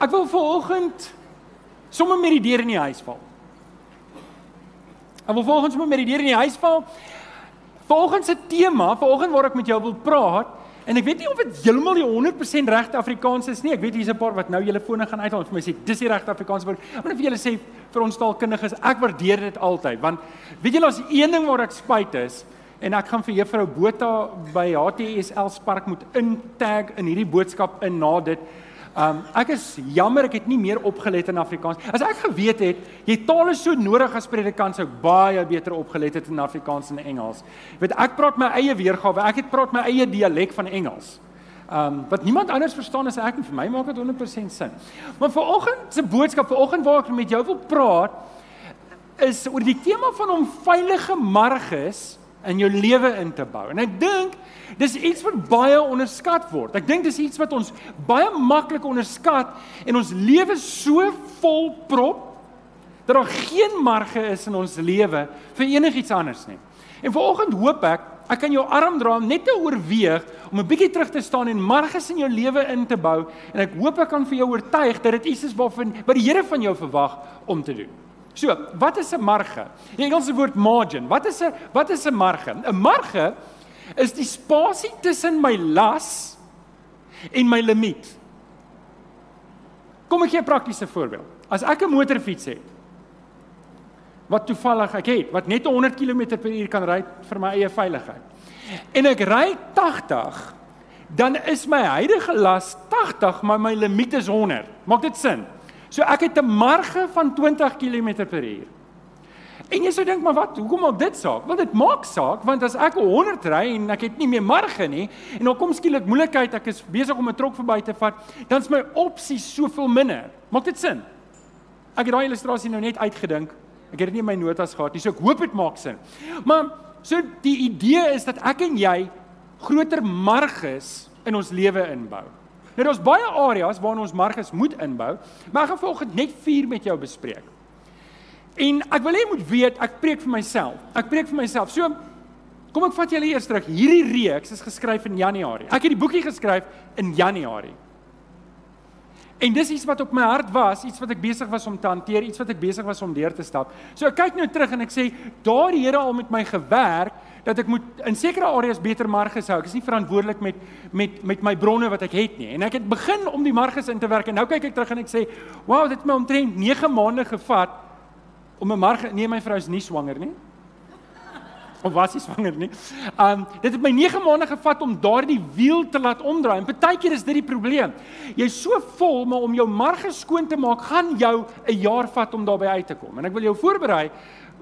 Ek wil vanoggend sommer met die deur in die huis val. Ek wil vanoggend sommer met die deur in die huis val. Vanoggend se tema, vanoggend waar ek met jou wil praat, en ek weet nie of dit heeltemal die 100% regte Afrikaans is nie. Ek weet hier's 'n paar wat nou julle fone gaan uithaal en vir my sê dis die regte Afrikaans woord. Net vir julle sê vir ons taalkundiges, ek waardeer dit altyd want weet julle as een ding waar ek spyt is en ek gaan vir juffrou Botha by HTSL Spark moet intag in hierdie boodskap in na dit Um ek is jammer ek het nie meer opgelet in Afrikaans. As ek geweet het jy taal is so nodig as predikant sou baie beter opgelet het in Afrikaans en Engels. Weet ek praat my eie weergawe. Ek het praat my eie dialek van Engels. Um wat niemand anders verstaan as ek en vir my maak dit 100% sin. Maar vanoggend se boodskap, vanoggend waar ek met jou wil praat is oor die tema van om veilige marges in jou lewe in te bou. En ek dink dis iets wat baie onderskat word. Ek dink dis iets wat ons baie maklik onderskat en ons lewe so vol prop dat daar geen marge is in ons lewe vir enigiets anders nie. En vanoggend hoop ek ek kan jou arm dra om net te oorweeg om 'n bietjie terug te staan en marges in jou lewe in te bou en ek hoop ek kan vir jou oortuig dat dit iets is waarvan wat die Here van jou verwag om te doen. So, wat is 'n marge? Die Engelse woord margin. Wat is 'n wat is 'n marge? 'n Marge is die spasie tussen my las en my limiet. Kom ek gee 'n praktiese voorbeeld. As ek 'n motorfiets het wat toevallig ek het wat net 100 km/h kan ry vir my eie veiligheid. En ek ry 80, dan is my huidige las 80, maar my limiet is 100. Maak dit sin? So ek het 'n marge van 20 km/h. En jy sou dink maar wat, hoekom maak dit saak? Wel dit maak saak want as ek 100 ry en ek het nie meer marge nie en dan kom skielik moeilikheid, ek is besig om 'n trok verby te vat, dan is my opsies soveel minder. Maak dit sin? Ek het daai illustrasie nou net uitgedink. Ek het dit nie in my notas gehad nie, so ek hoop dit maak sin. Maar so die idee is dat ek en jy groter marges in ons lewe inbou. Nou daar's baie areas waarin ons marges moet inbou, maar ek gaan volgens net vier met jou bespreek. En ek wil hê jy moet weet, ek preek vir myself. Ek preek vir myself. So kom ek vat julle eers terug. Hierdie reeks is geskryf in Januarie. Ek het die boekie geskryf in Januarie. En dis iets wat op my hart was, iets wat ek besig was om te hanteer, iets wat ek besig was om deur te stap. So ek kyk nou terug en ek sê, daar die Here al met my gewerk dat ek moet in sekere areas beter marges hou. Ek is nie verantwoordelik met met met my bronne wat ek het nie. En ek het begin om die marges in te werk en nou kyk ek terug en ek sê, "Wow, dit het my omtrent 9 maande gevat om 'n marge nee, my vrou is nie swanger nie." of was hy swanger nie. Um dit het my 9 maande gevat om daardie wiel te laat omdraai. En partykeer is dit die probleem. Jy's so vol, maar om jou marge skoon te maak, gaan jou 'n jaar vat om daarby uit te kom. En ek wil jou voorberei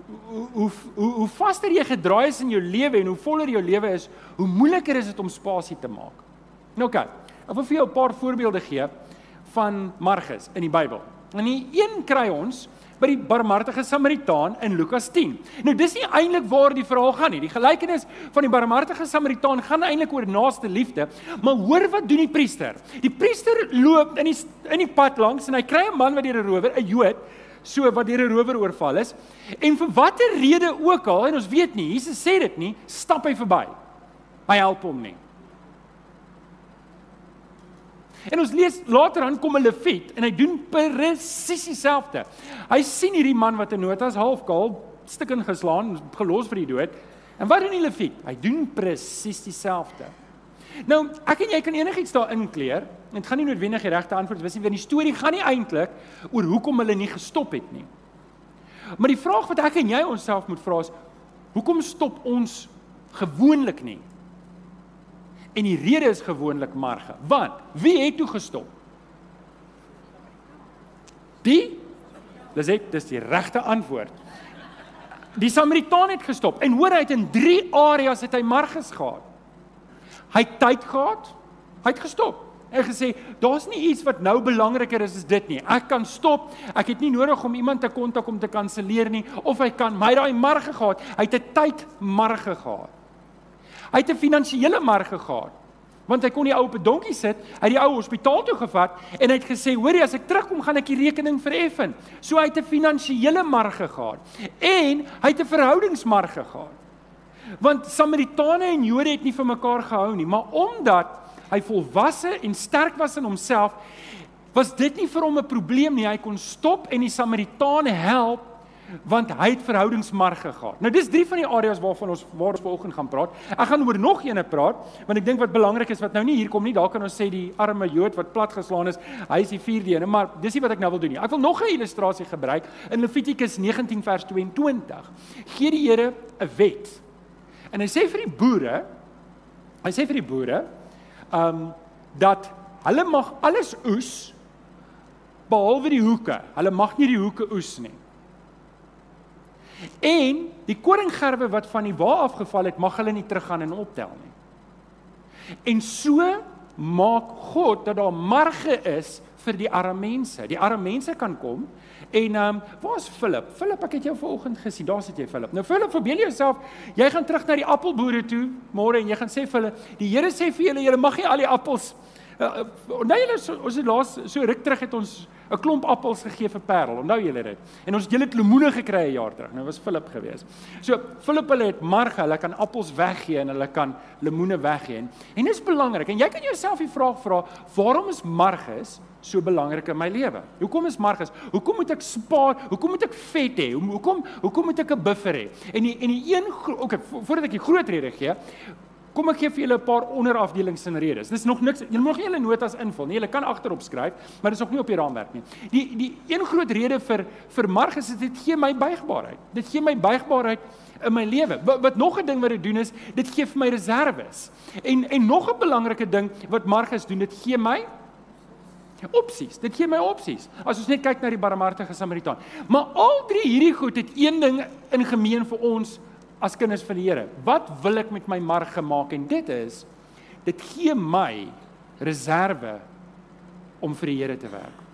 hoe hoe hoe, hoe vaster jy gedraai is in jou lewe en hoe voller jou lewe is, hoe moeiliker is dit om spasie te maak. Nou kyk, ek wil vir jou 'n paar voorbeelde gee van marges in die Bybel. En die een kry ons by die barmhartige Samaritaan in Lukas 10. Nou dis nie eintlik waar die verhaal gaan nie. Die gelykenis van die barmhartige Samaritaan gaan eintlik oor naaste liefde, maar hoor wat doen die priester? Die priester loop in die in die pad langs en hy kry 'n man wat deur 'n rower, 'n Jood, so wat deur 'n rower oorval is. En vir watter rede ook al, en ons weet nie, Jesus sê dit nie, stap hy verby. Hy help hom nie. En ons lees later aan kom 'n leviet en hy doen presies dieselfde. Hy sien hierdie man wat in nood is, halfkaal, stukken geslaan, gelos vir die dood. En wat doen die leviet? Hy doen presies dieselfde. Nou, ek en jy kan enigiets daar inkleer. Dit gaan nie noodwendig die regte antwoord wees nie, want die storie gaan nie eintlik oor hoekom hulle nie gestop het nie. Maar die vraag wat ek en jy onsself moet vra is, hoekom stop ons gewoonlik nie? En die rede is gewoonlik marge. Want wie het toe gestop? Die Dis ek, dis die regte antwoord. Die Samaritaan het gestop en hoor hy het in 3 areas het hy marges gehad. Hy het tyd gehad. Hy het gestop. Hy gesê, daar's nie iets wat nou belangriker is as dit nie. Ek kan stop. Ek het nie nodig om iemand te kontak om te kanselleer nie of hy kan my daai marge gehad. Hy het 'n tyd marge gehad. Hy het 'n finansiële marge gehad. Want hy kon die ou op 'n donkie sit, het die ou hospitaal toe gevat en hy het gesê, "Hoorie, as ek terugkom, gaan ek die rekening vereffen." So hy het 'n finansiële marge gehad en hy het 'n verhoudingsmarge gehad. Want Samaritane en Jode het nie vir mekaar gehou nie, maar omdat hy volwasse en sterk was in homself, was dit nie vir hom 'n probleem nie. Hy kon stop en die Samaritane help want hy het verhoudingsmarge gehad. Nou dis drie van die areas waarvan ons waar ons vanoggend gaan praat. Ek gaan oor nog eene praat want ek dink wat belangrik is wat nou nie hier kom nie, daar kan ons sê die arme Jood wat platgeslaan is, hy is die vierde een, maar dis nie wat ek nou wil doen nie. Ek wil nog 'n illustrasie gebruik in Levitikus 19 vers 22. Gee die Here 'n wet. En hy sê vir die boere, hy sê vir die boere, ehm um, dat hulle mag alles oes behalwe die hoeke. Hulle mag nie die hoeke oes nie. En die koringgerwe wat van die wa afgeval het, mag hulle nie teruggaan en optel nie. En so maak God dat daar marge is vir die arme mense. Die arme mense kan kom en ehm um, waar's Philip? Philip, ek het jou vanoggend gesien. Daar sit jy Philip. Nou Philip, verbeel jouself, jy gaan terug na die appelboere toe môre en jy gaan sê vir hulle, die Here sê vir julle, julle mag nie al die appels uh, nou julle so, ons het laas so ruk terug het ons 'n klomp appels gegee vir Parel. Onthou julle dit? En ons het julle lemoene gekry 'n jaar terug. Nou was Philip gewees. So Philip hulle het marge, hulle kan appels weggee en hulle kan lemoene weggee. En dit is belangrik. En jy kan jouself die vraag vra, waarom is marges so belangrik in my lewe? Hoekom is marges? Hoekom moet ek spaar? Hoekom moet ek vet hê? Hoekom hoekom moet ek 'n buffer hê? En die en die een okay, voordat ek die groot rede gee, Kom ek gee vir julle 'n paar onderafdelings en redes. Dis nog niks. Julle mag nie julle notas invul nie. Julle kan agterop skryf, maar dis ook nie op die raamwerk nie. Die die een groot rede vir vir Margus is dit gee my buigbaarheid. Dit gee my buigbaarheid in my lewe. Wat, wat nog 'n ding wat dit doen is, dit gee vir my reserves. En en nog 'n belangrike ding wat Margus doen, dit gee my opsies. Dit gee my opsies. As ons net kyk na die barmhartige Samaritaan. Maar al drie hierdie goed het een ding in gemeen vir ons as kinders van die Here. Wat wil ek met my marge maak en dit is dit gee my reserve om vir die Here te werk.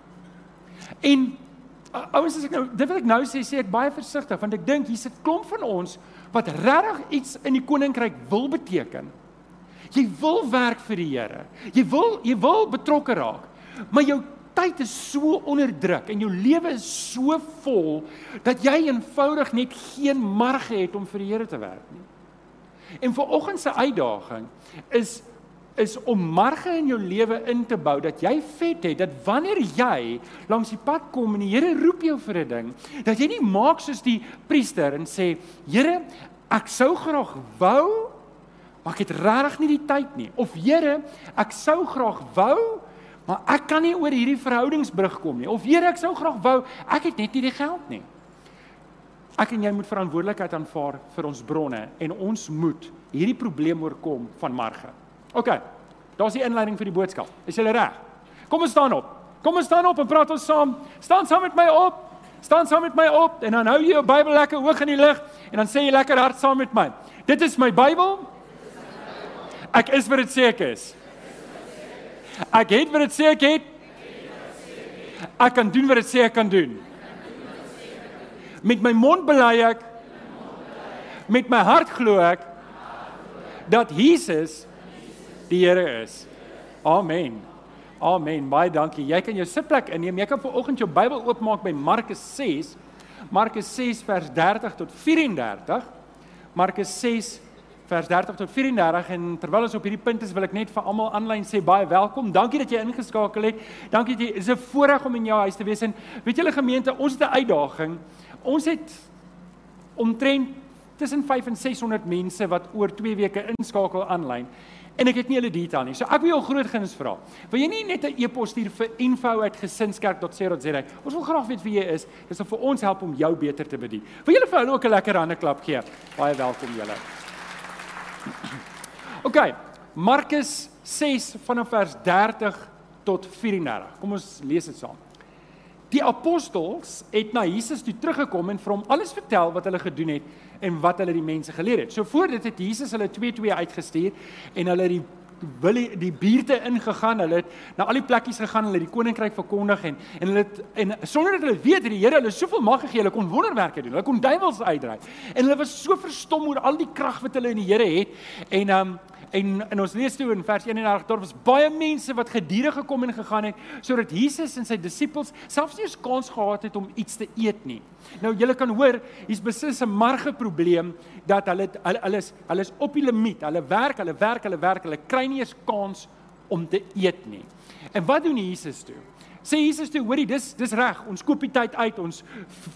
En ouens as ek nou dit wil ek nou sê sê ek baie versigtig want ek dink hier sit klomp van ons wat regtig iets in die koninkryk wil beteken. Jy wil werk vir die Here. Jy wil jy wil betrokke raak. Maar jou tyd is so onderdruk en jou lewe is so vol dat jy eenvoudig net geen marge het om vir die Here te werk nie. En vir oggend se uitdaging is is om marge in jou lewe in te bou dat jy vet het dat wanneer jy langs die pad kom en die Here roep jou vir 'n ding dat jy nie maak soos die priester en sê Here ek sou graag wou maar ek het regtig nie die tyd nie of Here ek sou graag wou Maar ek kan nie oor hierdie verhoudingsbrug kom nie. Of Here, ek sou graag wou, ek het net nie die geld nie. Ek en jy moet verantwoordelikheid aanvaar vir ons bronne en ons moet hierdie probleem oorkom van Marge. OK. Daar's die inleiding vir die boodskap. Is julle reg? Kom ons staan op. Kom ons staan op en praat ons saam. Staan saam met my op. Staan saam met my op en dan hou jy jou Bybel lekker hoog in die lug en dan sê jy lekker hard saam met my. Dit is my Bybel. Ek is wat dit sê ek is. Ek het wat dit sê ek het. Ek kan doen wat dit sê ek kan doen. Met my mond bely ek met my hart glo ek dat Jesus die Here is. Amen. Amen. Baie dankie. Jy kan jou sitplek inneem. Jy kan vanoggend jou Bybel oopmaak by Markus 6. Markus 6 vers 30 tot 34. Markus 6 vers 30 tot 34 en terwyl ons op hierdie punt is wil ek net vir almal aanlyn sê baie welkom. Dankie dat jy ingeskakel het. Dankie dat jy is 'n voorreg om in jou huis te wees en weet julle gemeente, ons het 'n uitdaging. Ons het omtrent tussen 5 en 600 mense wat oor 2 weke inskakel aanlyn. En ek het nie hulle detail nie. So ek wil jou groot guns vra. Wil jy nie net 'n e-pos stuur vir info@gesinskerk.co.za? Ons wil graag weet wie jy is. Dit sal vir ons help om jou beter te bedien. Wil julle vir hulle ook 'n lekker hande klap gee? Baie welkom julle. OK. Markus 6 vanaf vers 30 tot 34. Kom ons lees dit saam. Die apostels het na Jesus toe teruggekom en vir hom alles vertel wat hulle gedoen het en wat hulle die mense geleer het. So voor dit het Jesus hulle 2-2 uitgestuur en hulle die wil die, buurte ingegaan, hulle het na al die plekkies gegaan, hulle die koninkryk verkondig en en hulle het, en sonder dat hulle weet het die Here hulle soveel mag gegee, hulle kon wonderwerke doen. Hulle kon duiwels uitdryf. En hulle was so verstom oor al die krag wat hulle in die Here het. En um en in ons lees toe in vers 31 daar was baie mense wat gedurende gekom en gegaan het sodat Jesus en sy disippels selfs nie eens kans gehad het om iets te eet nie. Nou julle kan hoor, hier's beslis 'n marge probleem dat hulle hulle hulle is hulle is op die limiet. Hulle werk, hulle werk, hulle werk, hulle kry nie eens kans om te eet nie. En wat doen Jesus toe? Sê Jesus toe, hoorie, dis dis reg. Ons koop die tyd uit. Ons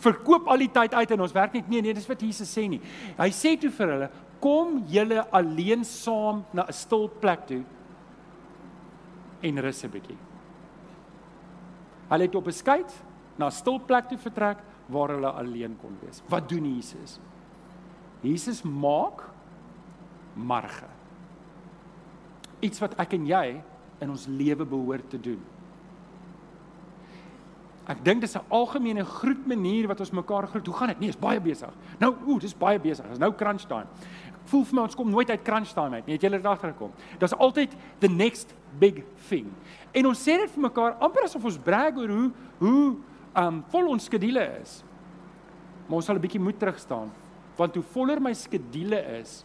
verkoop al die tyd uit en ons werk net nee, nee, dis wat Jesus sê nie. Hy sê toe vir hulle, kom julle alleen saam na 'n stil plek toe en rus 'n bietjie. Hulle het op 'n skei na 'n stil plek toe vertrek waar hulle alleen kon wees. Wat doen Jesus? Jesus maak marge. Iets wat ek en jy in ons lewe behoort te doen. Ek dink dis 'n algemene groet manier wat ons mekaar groet. Hoe gaan dit? Nee, is baie besig. Nou, ooh, dis baie besig. Dis nou crunch time. Voel vir my ons kom nooit uit crunch time uit nie. Het julle dit agtergekom? Daar's altyd the next big thing. En ons sê dit vir mekaar amper asof ons brag oor hoe hoe um vol ons skedule is. Maar ons sal 'n bietjie moet terugstaan want hoe voller my skedule is,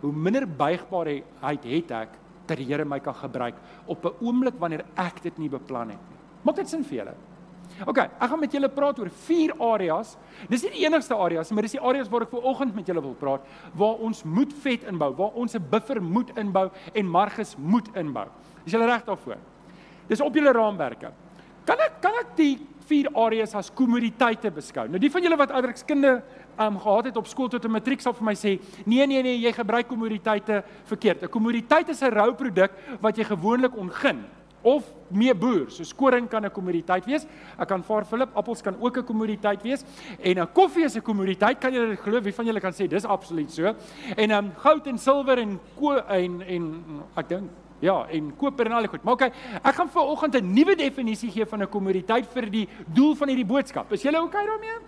hoe minder buigbaarheid het ek dat die Here my kan gebruik op 'n oomblik wanneer ek dit nie beplan het nie. Maak dit sin vir julle? OK, ek gaan met julle praat oor vier areas. Dis nie die enigste areas maar dis die areas waar ek ver oggend met julle wil praat waar ons moet vet inbou, waar ons 'n buffer moet inbou en marges moet inbou. Is julle reg daarvoor? Dis op julle raamwerke. Kan ek kan ek die vier areas as kommoditeite beskou? Nou die van julle wat adrekskunde um gehad het op skool tot 'n matriek sal vir my sê, nee nee nee, jy gebruik kommoditeite verkeerd. 'n Kommoditeit is 'n rou produk wat jy gewoonlik ongin of mee boer. So koring kan 'n kommoditeit wees. Ek kan vaar Philip, appels kan ook 'n kommoditeit wees en 'n koffie is 'n kommoditeit. Kan julle dit glo? Wie van julle kan sê dis absoluut so? En um goud en silwer en ko en en ek dink Ja, en koper en al die goed. Maar okay, ek gaan vir oggend 'n nuwe definisie gee van 'n kommoditeit vir die doel van hierdie boodskap. Is julle okay daarmee?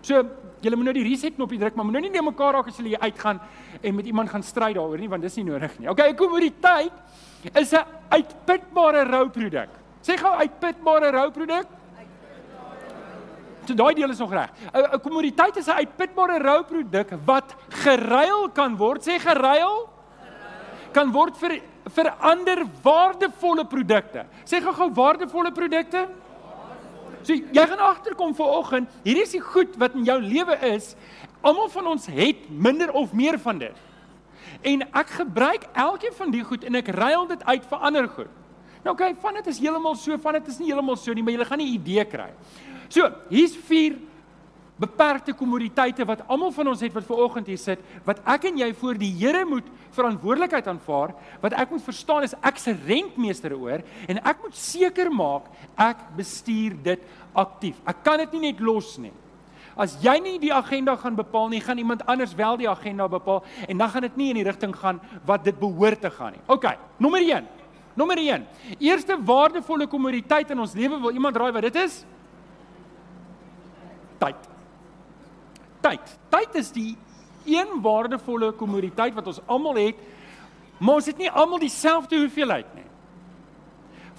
So, julle moet nou die reset knoppie druk, maar moet nou net mekaar raak as julle uitgaan en met iemand gaan stry daaroor nie, want dis nie nodig nie. Okay, 'n kommoditeit is 'n uitputbare rouproduk. Sê gou uitputbare rouproduk. So daai deel is nog reg. 'n Kommoditeit is 'n uitputbare rouproduk wat geruil kan word. Sê geruil? Kan word vir vir ander waardevolle produkte. Sê gou-gou waardevolle produkte? So jy gaan agterkom vir oggend, hier is die goed wat in jou lewe is. Almal van ons het minder of meer van dit. En ek gebruik elkeen van die goed en ek ruil dit uit vir ander goed. Nou okay, van dit is heeltemal so, van dit is nie heeltemal so nie, maar jy gaan 'n idee kry. So, hier's vier beperkte kommoditeite wat almal van ons het wat ver oggend hier sit, wat ek en jy voor die Here moet verantwoordelikheid aanvaar, wat ek moet verstaan is ek se rentmeester oor en ek moet seker maak ek bestuur dit aktief. Ek kan dit nie net los nie. As jy nie die agenda gaan bepaal nie, gaan iemand anders wel die agenda bepaal en dan gaan dit nie in die rigting gaan wat dit behoort te gaan nie. OK, nommer 1. Nommer 1. Eerste waardevolle kommoditeit in ons lewe wil iemand raai wat dit is? Tyd tyd. Tyd is die een waardevolle kommoditeit wat ons almal het, maar ons het nie almal dieselfde hoeveelheid nie.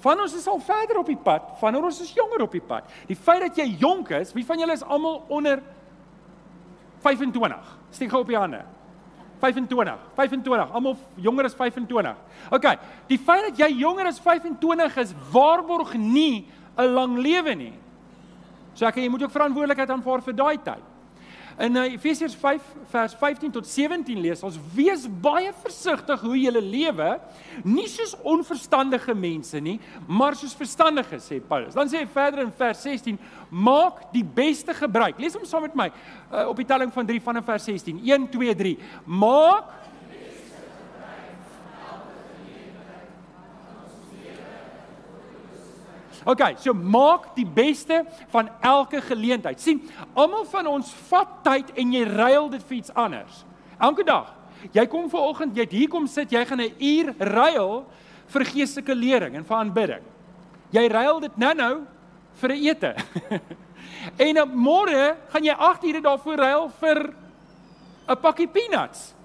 Van ons is al verder op die pad, van ons is jonger op die pad. Die feit dat jy jonk is, wie van julle is almal onder 25? Steek gou op die hande. 25. 25. Almal jonger as 25. OK. Die feit dat jy jonger as 25 is, waarborg nie 'n lang lewe nie. So ek jy moet ook verantwoordelikheid aanvaar vir daai tyd. In uh, Efesiërs 5 vers 15 tot 17 lees ons: "Wees baie versigtig hoe jy lewe, nie soos onverstandige mense nie, maar soos verstandiges," sê Paulus. Dan sê hy verder in vers 16: "Maak die beste gebruik." Lees hom saam met my uh, op die telling van 3 van vers 16. 1 2 3. Maak OK, so maak die beste van elke geleentheid. sien, almal van ons vat tyd en jy ruil dit vir iets anders. Elke dag. Jy kom ver oggend, jy hier kom sit, jy gaan 'n uur ruil vir geestelike lering en vir aanbidding. Jy ruil dit nou-nou vir 'n ete. en môre gaan jy 8 ure daarvoor ruil vir 'n pakkie peanuts.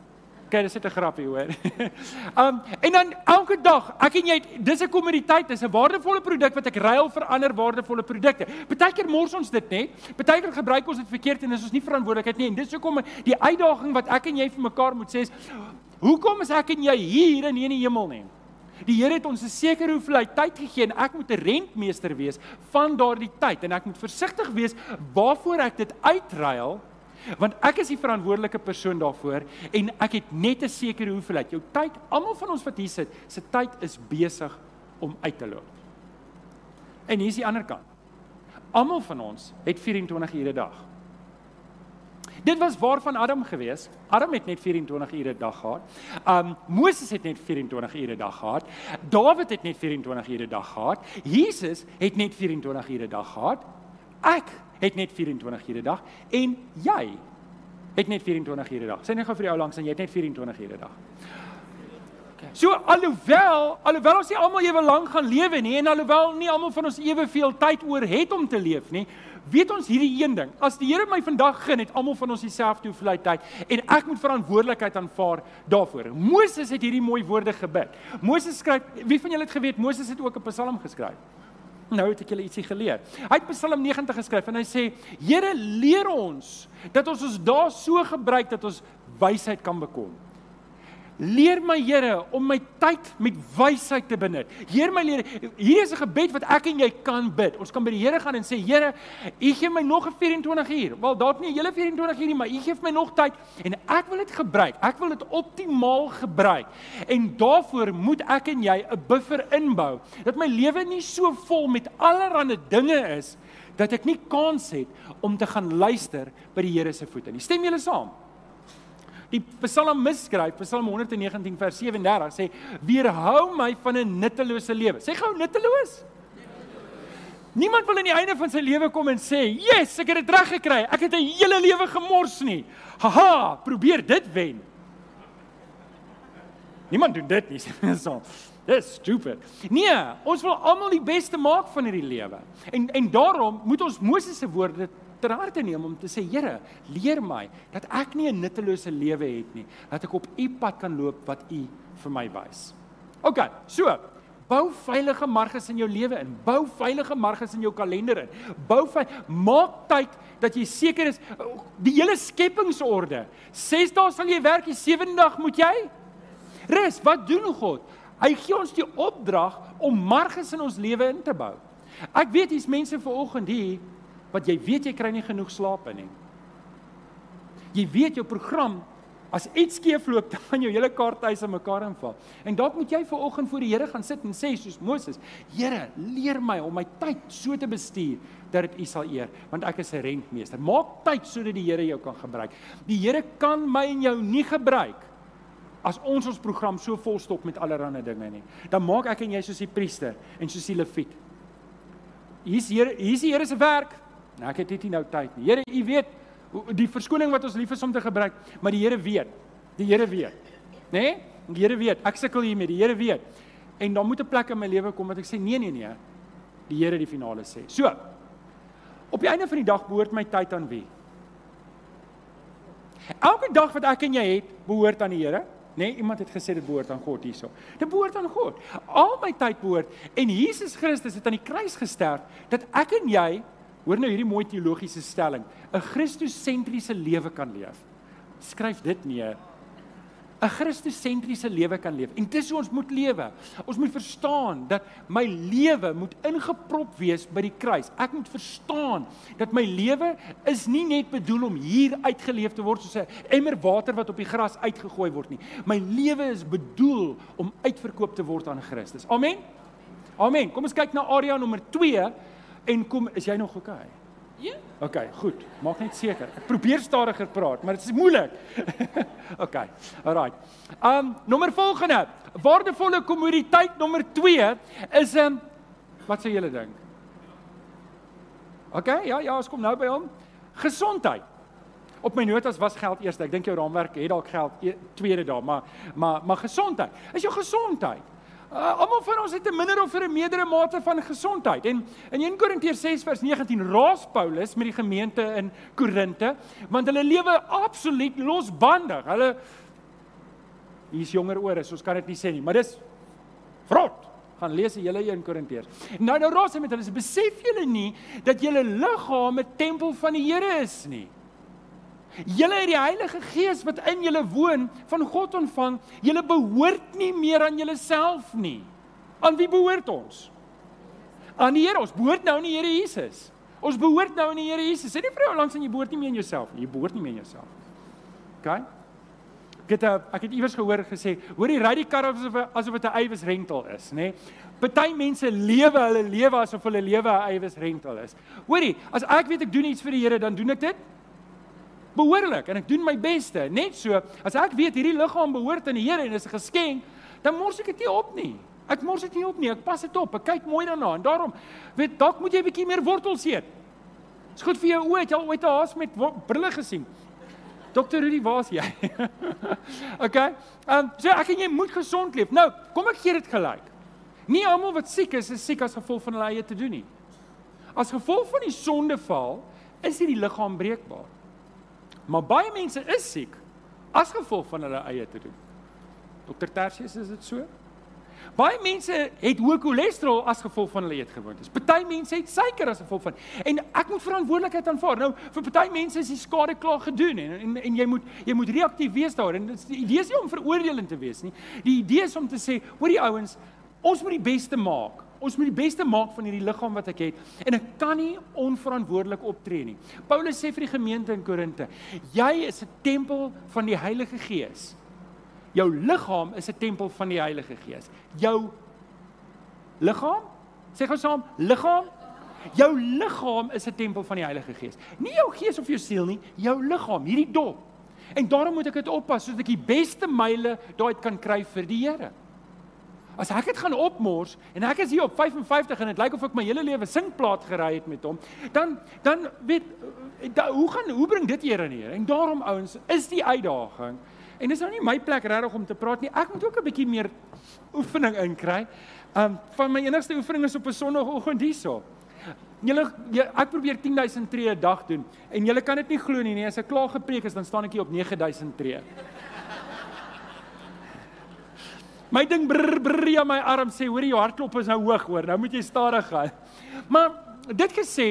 Okay, dis net 'n grappie hoor. um en dan elke dag, ek en jy, dis 'n kommoditeit, dis 'n waardevolle produk wat ek ruil vir ander waardevolle produkte. Partykeer mors ons dit net. Partykeer gebruik ons dit verkeerd en dis ons nie verantwoordelikheid nie. En dis hoekom die uitdaging wat ek en jy vir mekaar moet sê is hoekom is ek en jy hier en nie in die hemel nie? Die Here het ons 'n sekere hoeveelheid tyd gegee en ek moet 'n rentmeester wees van daardie tyd en ek moet versigtig wees waarvoor ek dit uitruil Want ek is die verantwoordelike persoon daarvoor en ek het net 'n sekere hoeveelheid. Jou tyd, almal van ons wat hier sit, se tyd is besig om uit te loop. En hier is die ander kant. Almal van ons het 24 ure 'n dag. Dit was waarvan Adam gewees. Adam het net 24 ure 'n dag gehad. Um Moses het net 24 ure 'n dag gehad. Dawid het net 24 ure 'n dag gehad. Jesus het net 24 ure 'n dag gehad. Ek het net 24 ure 'n dag en jy het net 24 ure 'n dag. Sê net gou vir die ou langs en jy het net 24 ure 'n dag. So alhoewel, alhoewel ons nie almal ewe lank gaan lewe nie en alhoewel nie almal van ons eweveel tyd oor het om te leef nie, weet ons hierdie een ding. As die Here my vandag gun het almal van ons dieselfde hoeveelheid tyd en ek moet verantwoordelikheid aanvaar daarvoor. Moses het hierdie mooi woorde gebid. Moses skryf, wie van julle het geweet Moses het ook 'n Psalm geskryf? Nou het ek julle ietsie geleer. Hy het Psalm 90 geskryf en hy sê: "Here, leer ons dat ons ons dae so gebruik dat ons wysheid kan bekom." Leer my Here om my tyd met wysheid te benut. Heer my leer, hier is 'n gebed wat ek en jy kan bid. Ons kan by die Here gaan en sê Here, U gee my nog 'n 24 uur. Wel, dalk nie 'n hele 24 uur nie, maar U gee my nog tyd en ek wil dit gebruik. Ek wil dit optimaal gebruik. En daarvoor moet ek en jy 'n buffer inbou dat my lewe nie so vol met allerlei dinge is dat ek nie kans het om te gaan luister by die Here se voete nie. Stem julle saam? Die Psalmis skryf, Psalm 119 vers 37 sê: "Weerhou my van 'n nuttelose lewe." Sê gou nutteloos. Niemand wil aan die einde van sy lewe kom en sê, "Yes, ek het dit reg gekry. Ek het 'n hele lewe gemors nie." Haha, probeer dit wen. Niemand doen dit nie. so. Dis stupid. Nee, ons wil almal die beste maak van hierdie lewe. En en daarom moet ons Moses se woorde ter harte neem om te sê Here, leer my dat ek nie 'n nuttelose lewe het nie, dat ek op U pad kan loop wat U vir my wys. OK, so bou veilige marges in jou lewe in. Bou veilige marges in jou kalender in. Bou maak tyd dat jy seker is die hele skepingsorde. 6 dae sal jy werk, die 7de dag moet jy rus. Wat doen God? Hy gee ons die opdrag om marges in ons lewe in te bou. Ek weet hier's mense vanoggend hier wat jy weet jy kry nie genoeg slaap in nie. Jy weet jou program as iets skeefloop dan gaan jou hele kaarthuis in mekaar inval. En dalk moet jy ver oggend voor die Here gaan sit en sê soos Moses: "Here, leer my om my tyd so te bestuur dat dit U sal eer, want ek is 'n rentmeester. Maak tyd sodat die Here jou kan gebruik. Die Here kan my en jou nie gebruik as ons ons program so volstop met allerlei dinge nie. Dan maak ek en jy soos die priester en soos die leviet. Hier's hier hier's die Here se werk. Nou ek het net nie nou tyd nie. Here, U weet die verskoning wat ons lief is om te gebruik, maar die Here weet. Die Here weet. Né? Nee? Die Here weet. Ek sukkel hiermee. Die Here weet. En dan moet 'n plek in my lewe kom wat ek sê nee nee nee. Die Here die finale sê. So. Op die einde van die dag behoort my tyd aan wie? Elke dag wat ek en jy het, behoort aan die Here. Nee, iemand het gesê dit behoort aan God hierso. Dit behoort aan God. Al my tyd behoort en Jesus Christus het aan die kruis gesterf dat ek en jy Hoor nou hierdie mooi teologiese stelling, 'n Christus-sentriese lewe kan leef. Skryf dit neer. 'n Christus-sentriese lewe kan leef. En dis hoe ons moet lewe. Ons moet verstaan dat my lewe moet ingeprop wees by die kruis. Ek moet verstaan dat my lewe is nie net bedoel om hier uitgeleef te word soos 'n emmer water wat op die gras uitgegooi word nie. My lewe is bedoel om uitverkoop te word aan Christus. Amen. Amen. Kom ons kyk na area nommer 2 En kom, is jy nog okay? Ja. Okay, goed. Maak net seker. Ek probeer stadiger praat, maar dit is moeilik. okay. Alraai. Um nommer volgende. Waardevolle kommoditeit nommer 2 is 'n um, wat sê julle dink? Okay, ja, ja, ons kom nou by hom. Gesondheid. Op my notas was geld eerste. Ek dink jou raamwerk het dalk geld e tweede daar, maar maar maar gesondheid. Is jou gesondheid Uh, almal van ons het 'n minder of 'n meerdere mate van gesondheid. En in 1 Korintiërs 6 vers 19 raas Paulus met die gemeente in Korinte, want hulle lewe absoluut losbandig. Hulle hier's jonger oor, so ons kan dit nie sê nie, maar dis vrot. Gaan lees die hele 1 Korintiërs. Nou nou raas hy met hulle, besef julle nie dat julle liggaam 'n tempel van die Here is nie. Julle het die Heilige Gees wat in julle woon van God ontvang. Julle behoort nie meer aan julleself nie. Aan wie behoort ons? Aan die Here. Ons behoort nou aan die Here Jesus. Ons behoort nou aan die Here Jesus. Sê nie vir jou langs aan jy behoort nie meer aan jouself nie. Jy behoort nie meer aan jouself. OK? OK. het ek het iewers gehoor gesê, hoor jy ry die kar asof asof dit 'n eiwes rental is, nê? Nee? Party mense lewe hulle lewe asof hulle lewe 'n eiwes rental is. Hoorie, as ek weet ek doen iets vir die Here, dan doen ek dit behoorlik en ek doen my beste. Net so, as ek weet hierdie liggaam behoort aan die Here en is 'n geskenk, dan mors ek dit nie op nie. Ek mors dit nie op nie. Ek pas dit op. Ek kyk mooi daarna en daarom weet dalk moet jy 'n bietjie meer wortels eet. Dis goed vir jou oë. Het jy al ooit 'n haas met brille gesien? Dokter Rudy, waar's jy? okay. Ehm um, so ek en jy moet gesond leef. Nou, kom ek gee dit gelyk. Nie almal wat siek is, is siek as gevolg van hulle eie te doen nie. As gevolg van die sondeval is hierdie liggaam breekbaar. Maar baie mense is siek as gevolg van hulle eie te doen. Dokter Tersius, is dit so? Baie mense het hoë cholesterol as gevolg van hulle eetgewoontes. Party mense het suiker as gevolg van en ek moet verantwoordelikheid aanvaar. Nou vir party mense is die skade klaar gedoen en en, en jy moet jy moet reaktief wees daar en dit die idee is nie om veroordelend te wees nie. Die idee is om te sê, hoor die ouens, ons moet die beste maak. Ons moet die beste maak van hierdie liggaam wat ek het en ek kan nie onverantwoordelik optree nie. Paulus sê vir die gemeente in Korinte, jy is 'n tempel van die Heilige Gees. Jou liggaam is 'n tempel van die Heilige Gees. Jou liggaam? Sê gou saam, liggaam? Jou liggaam is 'n tempel van die Heilige Gees. Nie jou gees of jou siel nie, jou liggaam, hierdie dop. En daarom moet ek dit oppas sodat ek die beste myle daaruit kan kry vir die Here. As ek dit gaan opmors en ek is hier op 55 en dit lyk of ek my hele lewe singplaat gery het met hom, dan dan weet da, hoe gaan hoe bring dit Here neer? En daarom ouens, is die uitdaging en dis nou nie my plek regtig om te praat nie. Ek moet ook 'n bietjie meer oefening inkry. Um van my enigste oefening is op 'n Sondagoggend hierso. Julle ek probeer 10000 tree 'n dag doen en julle kan dit nie glo nie, nee, as ek klaar gepreek is dan staan ek hier op 9000 tree. My ding brr brr ja my arm sê hoor jou hartklop is nou hoog hoor. Nou moet jy stadig gaan. Maar dit gesê,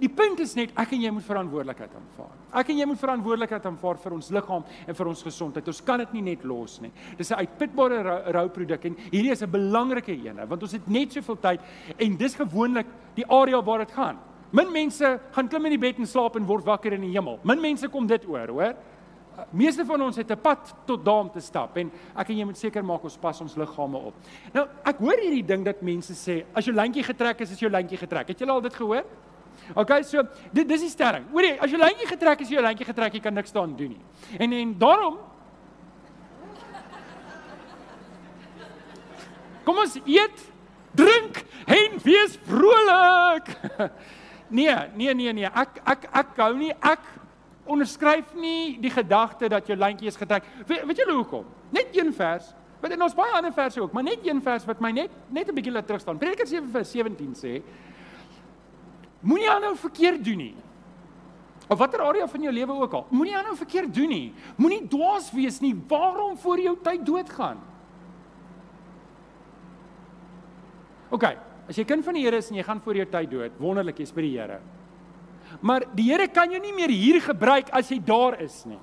die punt is net ek en jy moet verantwoordelikheid aanvaar. Ek en jy moet verantwoordelikheid aanvaar vir ons liggaam en vir ons gesondheid. Ons kan dit nie net los nie. Dis 'n uitputbare rouproduk en hierdie is 'n belangrike een want ons het net soveel tyd en dis gewoonlik die area waar dit gaan. Min mense gaan klim in die bed en slaap en word wakker in die hemel. Min mense kom dit oor, hoor meeste van ons het 'n pad tot daarom te stap en ek en jy moet seker maak ons pas ons liggame op. Nou, ek hoor hierdie ding dat mense sê as jou lyntjie getrek is, is jou lyntjie getrek. Het julle al dit gehoor? OK, so dit dis die stelling. Hoorie, as jou lyntjie getrek is, jou lyntjie getrek, jy kan niks daaraan doen nie. En en daarom Kom ons eet, drink en wees vrolik. Nee, nee, nee, nee. Ek ek ek hou nie ek onderskryf nie die gedagte dat jou lyntjie is getrek. We, weet julle hoekom? Net een vers. Want en ons baie ander verse ook, maar net een vers wat my net net 'n bietjie laat terug staan. Prediker 7 vers 17 sê: Moenie aanhou verkeerd doen nie. Of watter area van jou lewe ook al. Moenie aanhou verkeerd doen nie. Moenie dwaas wees nie. Waarom voor jou tyd doodgaan? OK, as jy kind van die Here is en jy gaan voor jou tyd dood, wonderlik jy's by die Here. Maar die Here kan jou nie meer hier gebruik as jy daar is nie.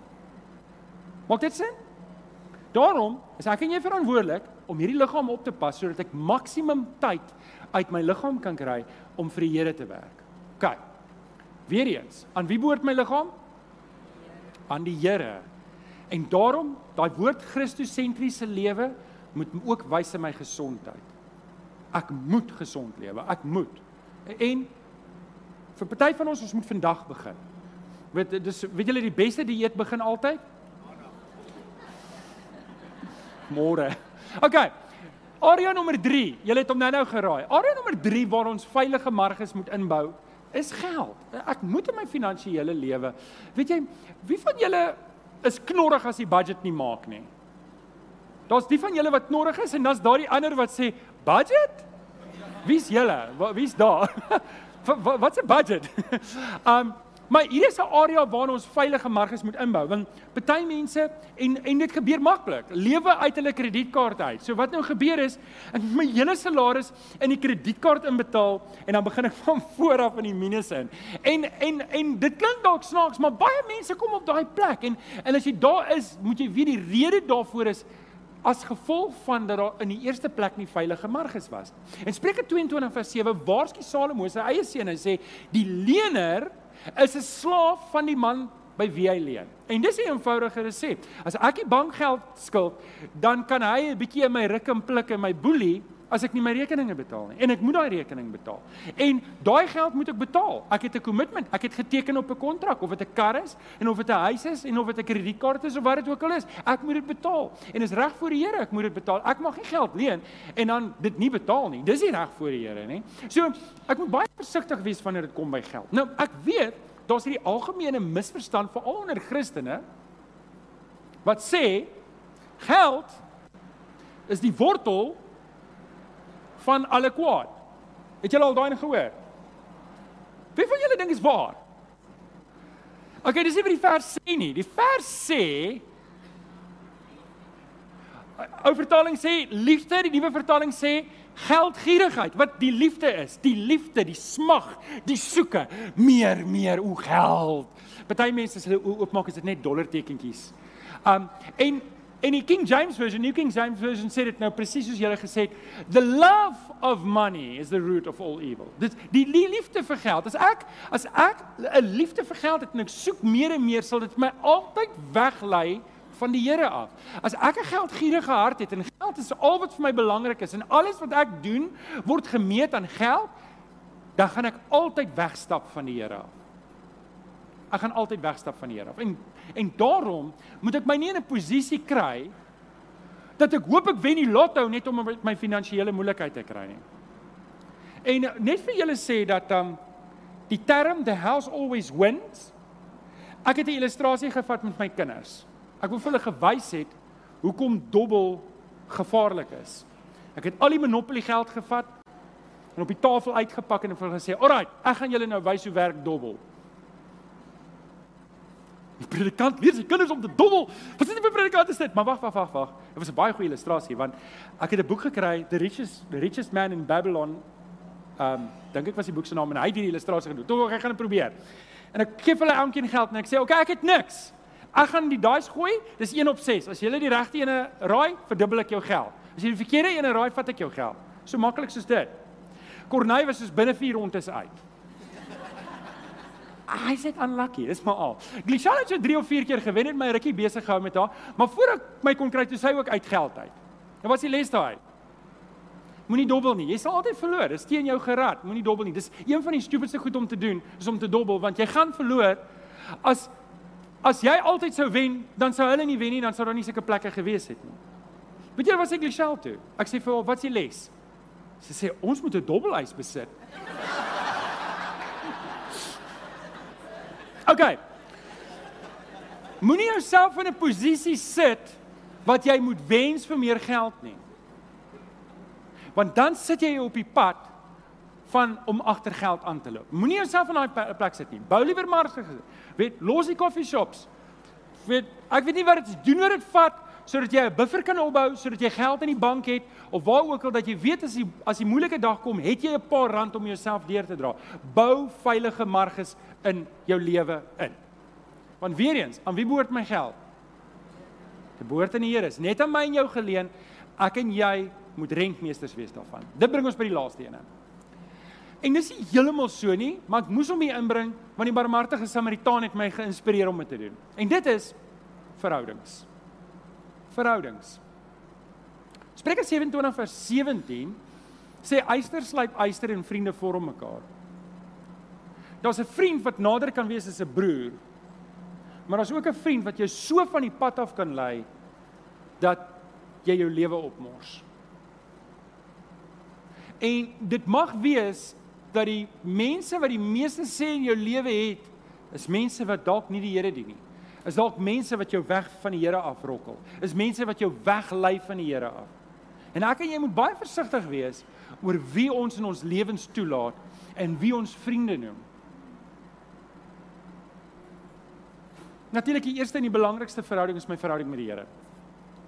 Maak dit sin? Daarom is ek en jy verantwoordelik om hierdie liggaam op te pas sodat ek maksimum tyd uit my liggaam kan kry om vir die Here te werk. OK. Weereens, aan wie behoort my liggaam? Aan die Here. En daarom, daai woord Christosentriese lewe moet ook wys in my gesondheid. Ek moet gesond lewe. Ek moet. En Vir party van ons ons moet vandag begin. Weet dis weet julle die beste dieet begin altyd? Môre. OK. Area nommer 3. Julle het hom nou-nou geraai. Area nommer 3 waar ons veilige marges moet inbou is geld. Ek moet in my finansiële lewe. Weet jy, wie van julle is knorrig as die budget nie maak nie? Daar's die van julle wat knorrig is en dan's daar die ander wat sê budget? Wie's julle? Wie's daar? wat's 'n budget? um maar hier is 'n area waar ons veilige marges moet inbou want party mense en en dit gebeur maklik. Lewe uit hulle kredietkaart uit. So wat nou gebeur is ek my hele salaris in die kredietkaart inbetaal en dan begin ek van voor af in die minus in. En en en dit klink dalk snaaks, maar baie mense kom op daai plek en en as jy daar is, moet jy weet die rede daarvoor is as gevolg van dat daar in die eerste plek nie veilige marges was. En Spreuke 22 vers 7 waarsku Salomo sy eie seun en sê die lener is 'n slaaf van die man by wie hy leen. En dis 'n eenvoudige resep. As ek die bankgeld skuld, dan kan hy 'n bietjie in my ruk en pluk en my boelie as ek nie my rekeninge betaal nie en ek moet daai rekening betaal. En daai geld moet ek betaal. Ek het 'n kommitment. Ek het geteken op 'n kontrak of dit 'n kar is en of dit 'n huis is en of dit 'n kredietkaart is of wat dit ook al is. Ek moet dit betaal. En is reg voor die Here, ek moet dit betaal. Ek mag nie geld leen en dan dit nie betaal nie. Dis nie reg voor die Here nie. So, ek moet baie versigtig wees wanneer dit kom by geld. Nou, ek weet daar's hierdie algemene misverstand veral onder Christene wat sê geld is die wortel van alle kwaad. Het julle al daai gehoor? Wie van julle dink is waar? OK, dis nie wat die vers sê nie. Die vers sê Ou vertaling sê liefde, die nuwe vertaling sê geldgierigheid. Wat die liefde is, die liefde, die smag, die soeke, meer, meer o geld. Party mense as hulle oopmaak is dit net dollartekentjies. Um en En die King James version, New King James version sê dit nou presies soos julle gesê het, the love of money is the root of all evil. Dit die liefde vir geld. As ek as ek 'n liefde vir geld het en ek soek meer en meer, sal dit my altyd weglei van die Here af. As ek 'n geldgierige hart het en geld is al wat vir my belangrik is en alles wat ek doen word gemeet aan geld, dan gaan ek altyd wegstap van die Here af. Ek gaan altyd wegstap van die Here af. En en daarom moet ek my nie in 'n posisie kry dat ek hoop ek wen die lotto net om my finansiële moeilikheid te kry nie. En net vir julle sê dat um die term the house always wins. Ek het 'n illustrasie gevat met my kinders. Ek wil vir hulle gewys het hoekom dobbel gevaarlik is. Ek het al die monopoly geld gevat en op die tafel uitgepak en vir hulle gesê, "Alraai, ek gaan julle nou wys hoe werk dobbel." Die predikant leer sy kinders om te dobbel. Wat dit vir predikant is dit? Maar wag, wag, wag, wag. Dit was 'n baie goeie illustrasie want ek het 'n boek gekry, The Richest The Richest Man in Babylon. Um dink ek was die boek se naam en hy het hierdie illustrasie gedoen. Toe ek gaan dit probeer. En ek gee hulle elkeen geld en ek sê, "Oké, okay, ek het niks. Ek gaan die dice gooi. Dis 1 op 6. As jy die regte ene raai, verdubbel ek jou geld. As jy die verkeerde ene raai, vat ek jou geld." So maklik soos dit. Corneille was soos binne 4 rondes uit. Ah, hy sê unlucky, dis maar al. Glishal het so 3 of 4 keer gewen het my rukkie besig gehou met haar, maar voor ek my kon kry toe sy ook uit geld uit. En wat is die les daai? Moenie dobbel nie. Jy sal altyd verloor. Dis teen jou gerad. Moenie dobbel nie. Dis een van die stupidste goed om te doen, is om te dobbel want jy gaan verloor. As as jy altyd sou wen, dan sou hulle nie wen nie, dan sou daar nie sulke plekke gewees het nie. Weet jy wat sê Glishal toe? Ek sê vir haar, "Wat is die les?" Sy sê, "Ons moet 'n dobbelhuis besit." OK. Moenie jouself in 'n posisie sit wat jy moet wens vir meer geld nie. Want dan sit jy op die pad van om agter geld aan te loop. Moenie jouself in daai plek sit nie. Bou liewer markte. Weet, los die koffieshops. Weet, ek weet nie wat dit doen wat dit vat sodat jy 'n buffer kan opbou, sodat jy geld in die bank het of waar ook al dat jy weet as die as die moeilike dag kom, het jy 'n paar rand om jouself deur te dra. Bou veilige marges in jou lewe in. Want weer eens, aan wie behoort my geld? Dit behoort aan die Here. Is net aan my en jou geleen. Ek en jy moet rentmeesters wees daarvan. Dit bring ons by die laaste een. En dis nie heeltemal so nie, maar ek moes hom hier inbring want die barmhartige Samaritaan het my geïnspireer om dit te doen. En dit is verhoudings verhoudings. Spreuke 27 vers 17 sê eyster slyp eyster en vriende vorm mekaar. Daar's 'n vriend wat nader kan wees as 'n broer. Maar daar's ook 'n vriend wat jou so van die pad af kan lei dat jy jou lewe opmors. En dit mag wees dat die mense wat die meeste sê in jou lewe het, is mense wat dalk nie die Here dien nie is dalk mense wat jou weg van die Here afrokkel. Is mense wat jou weglei van die Here af. En ek en jy moet baie versigtig wees oor wie ons in ons lewens toelaat en wie ons vriende noem. Natuurlik die eerste en die belangrikste verhouding is my verhouding met die Here.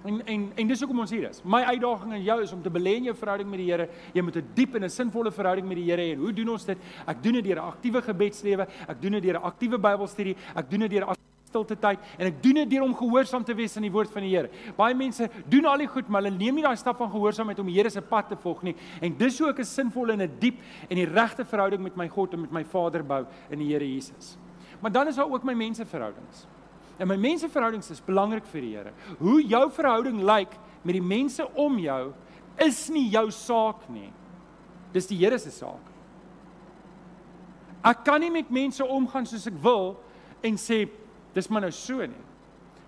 En en en dis hoekom ons hier is. My uitdaging aan jou is om te belê in jou verhouding met die Here. Jy moet 'n diep en 'n sinvolle verhouding met die Here hê. En hoe doen ons dit? Ek doen dit deur 'n aktiewe gebedslewe, ek doen dit deur 'n aktiewe Bybelstudie, ek doen dit deur stilte tyd en ek doen dit deur om gehoorsaam te wees aan die woord van die Here. Baie mense doen al die goed, maar hulle neem nie daai stap van gehoorsaamheid om die Here se pad te volg nie. En dis hoe ek 'n sinvolle en 'n diep en die regte verhouding met my God en met my Vader bou in die Here Jesus. Maar dan is daar ook my menseverhoudings. En my menseverhoudings is belangrik vir die Here. Hoe jou verhouding lyk met die mense om jou is nie jou saak nie. Dis die Here se saak. Ek kan nie met mense omgaan soos ek wil en sê dis maar nou so nie.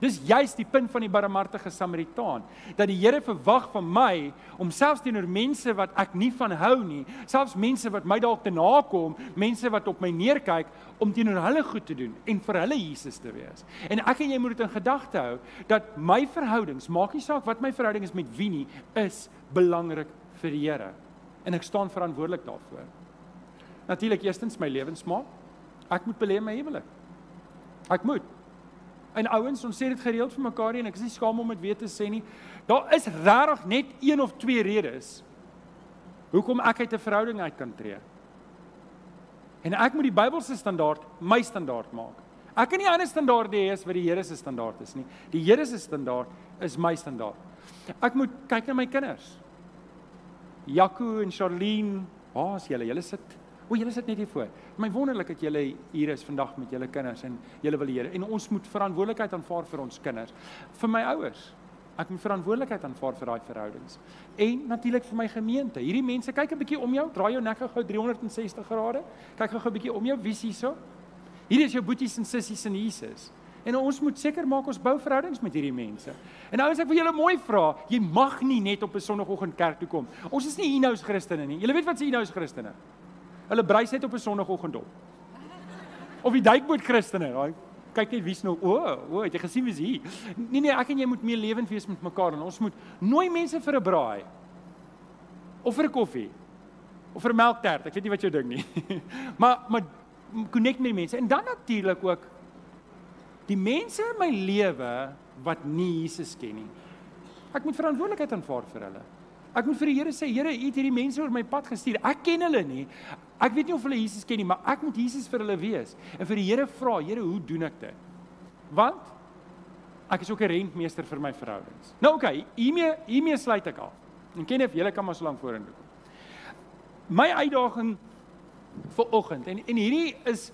Dis juist die punt van die barmhartige Samaritaan dat die Here verwag van my om selfs teenoor mense wat ek nie van hou nie, selfs mense wat my dalk te nakom, mense wat op my neerkyk om teenoor hulle goed te doen en vir hulle Jesus te wees. En ek en jy moet dit in gedagte hou dat my verhoudings, maak nie saak wat my verhouding is met wie nie, is belangrik vir die Here. En ek staan verantwoordelik daarvoor. Natuurlik eerstens my lewensmaat. Ek moet belê my huwelik. Ek moet En ouens, ons sê dit gereeld vir mekaar en ek is nie skaam om dit weer te sê nie. Daar is regtig net een of twee redes hoekom ek uit 'n verhouding uit kan tree. En ek moet die Bybelse standaard my standaard maak. Ek kan nie ander standaarde hê as wat die Here se standaard is nie. Die Here se standaard is my standaard. Ek moet kyk na my kinders. Jaco en Charlene, waar is julle? Julle sit O, julle sit net hier voor. My wonderlik dat julle hier is vandag met julle kinders en julle wil Here en ons moet verantwoordelikheid aanvaar vir ons kinders. Vir my ouers. Ek moet verantwoordelikheid aanvaar vir daai verhoudings. En natuurlik vir my gemeente. Hierdie mense kyk 'n bietjie om jou, draai jou nek gou 360 grade. Kyk gou 'n bietjie om jou, wie is hierso? Hier is jou boeties en sissies in Jesus. En ons moet seker maak ons bou verhoudings met hierdie mense. En ouens ek wil julle mooi vra, jy mag nie net op 'n sonoggend kerk toe kom. Ons is nie Inous Christene nie. Julle weet wat se Inous Christene? Hulle bruis net op 'n sonoggend op. Of die duikboot Christene, daai kyk net wie's nou o, o, het jy gesien wie's hier? Nee nee, ek en jy moet meer lewend wees met mekaar en ons moet nooi mense vir 'n braai. Of vir 'n koffie. Of vir melktert, ek weet nie wat jy dink nie. maar maar connect met mense en dan natuurlik ook die mense in my lewe wat nie Jesus ken nie. Ek moet verantwoordelikheid aanvaar vir hulle. Ek moet vir die Here sê, Here, U het hierdie mense oor my pad gestuur. Ek ken hulle nie. Ek weet nie of hulle Jesus ken nie, maar ek moet Jesus vir hulle wees en vir die Here vra, Here, hoe doen ek dit? Want ek is ook 'n rentmeester vir my verhoudings. Nou oké, okay, hiermee hiermee sluit ek af. En ken of julle kan maar so lank vorentoe kom. My uitdaging vir oggend en en hierdie is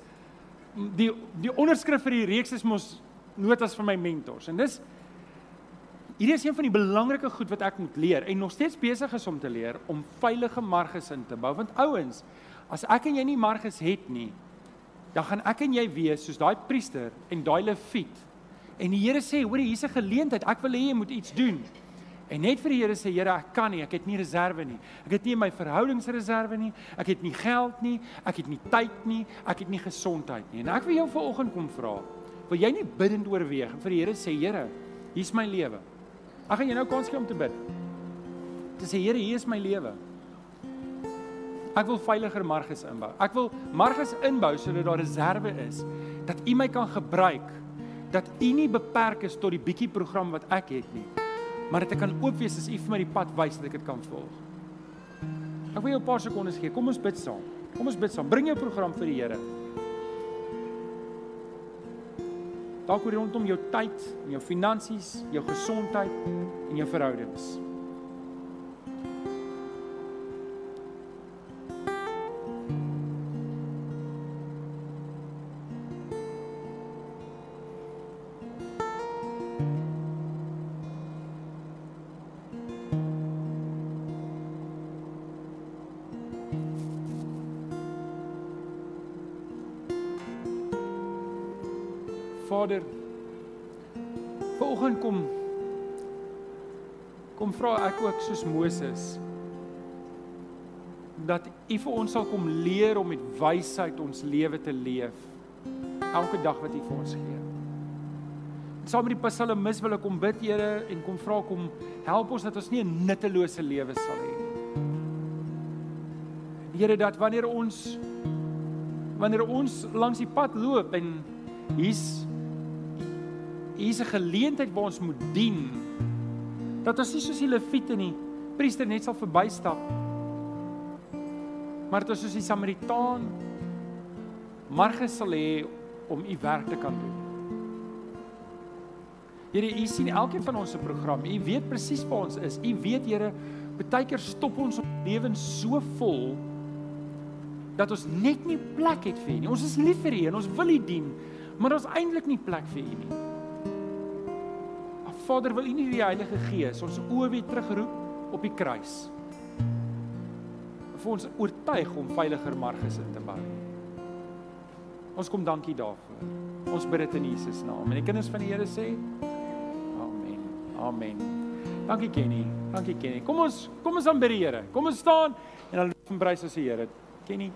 die die onderskrif vir die reeks is mos notas van my mentors en dis Hierdie is een van die belangrike goed wat ek moet leer en nog steeds besig is om te leer om veilige marges in te bou want ouens As ek en jy nie marges het nie, dan gaan ek en jy wees soos daai priester en daai leviet. En die Here sê, hoor, hier's 'n geleentheid. Ek wil hê jy moet iets doen. En net vir die Here sê, Here, ek kan nie, ek het nie reserve nie. Ek het nie my verhoudingsreserve nie. Ek het nie geld nie. Ek het nie tyd nie. Ek het nie gesondheid nie. En ek wil jou vanoggend kom vra, wil jy nie bidend oorweeg en vir die Here sê, Here, hier's my lewe. Ek gaan jou nou kans gee om te bid. Dis sê, Here, hier is my lewe. Ek wil veiliger marges inbou. Ek wil marges inbou sodat daar reserve is dat U my kan gebruik. Dat U nie beperk is tot die bietjie program wat ek het nie. Maar dat ek kan oop wees as U vir my die pad wys dat ek dit kan volg. Ek wil jou 'n paar sekondes gee. Kom ons bid saam. Kom ons bid saam. Bring jou program vir die Here. Dalk rondom jou tyd, jou finansies, jou gesondheid en jou verhoudings. Ek ook soos Moses dat U vir ons sal kom leer om met wysheid ons lewe te leef elke dag wat U vir ons gee. Saam met die psalmis wil ek kom bid Here en kom vra kom help ons dat ons nie 'n nuttelose lewe sal hê nie. Here dat wanneer ons wanneer ons langs die pad loop en hier's hier's 'n geleentheid waar ons moet dien. Dat ons nie soos die leviete nie, priester net sal verbystap. Maar dat ons soos die Samaritaan marge sal hê om u werk te kan doen. Here, u sien elkeen van ons se program. U weet presies waar ons is. U weet, Here, baie keer stop ons op lewens so vol dat ons net nie plek het vir U nie. Ons is lief vir U en ons wil U dien, maar ons eintlik nie plek vir U nie. Vader, wil U nie die Heilige Gees ons oë weer terugroep op die kruis? vir ons oortuig om veiliger marges in te bou. Ons kom dankie daarvoor. Ons bid dit in Jesus naam. En die kinders van die Here sê: Amen. Amen. Dankie Kenny. Dankie Kenny. Kom ons kom ons aanbid die Here. Kom ons staan en dan prys ons die Here. Kenny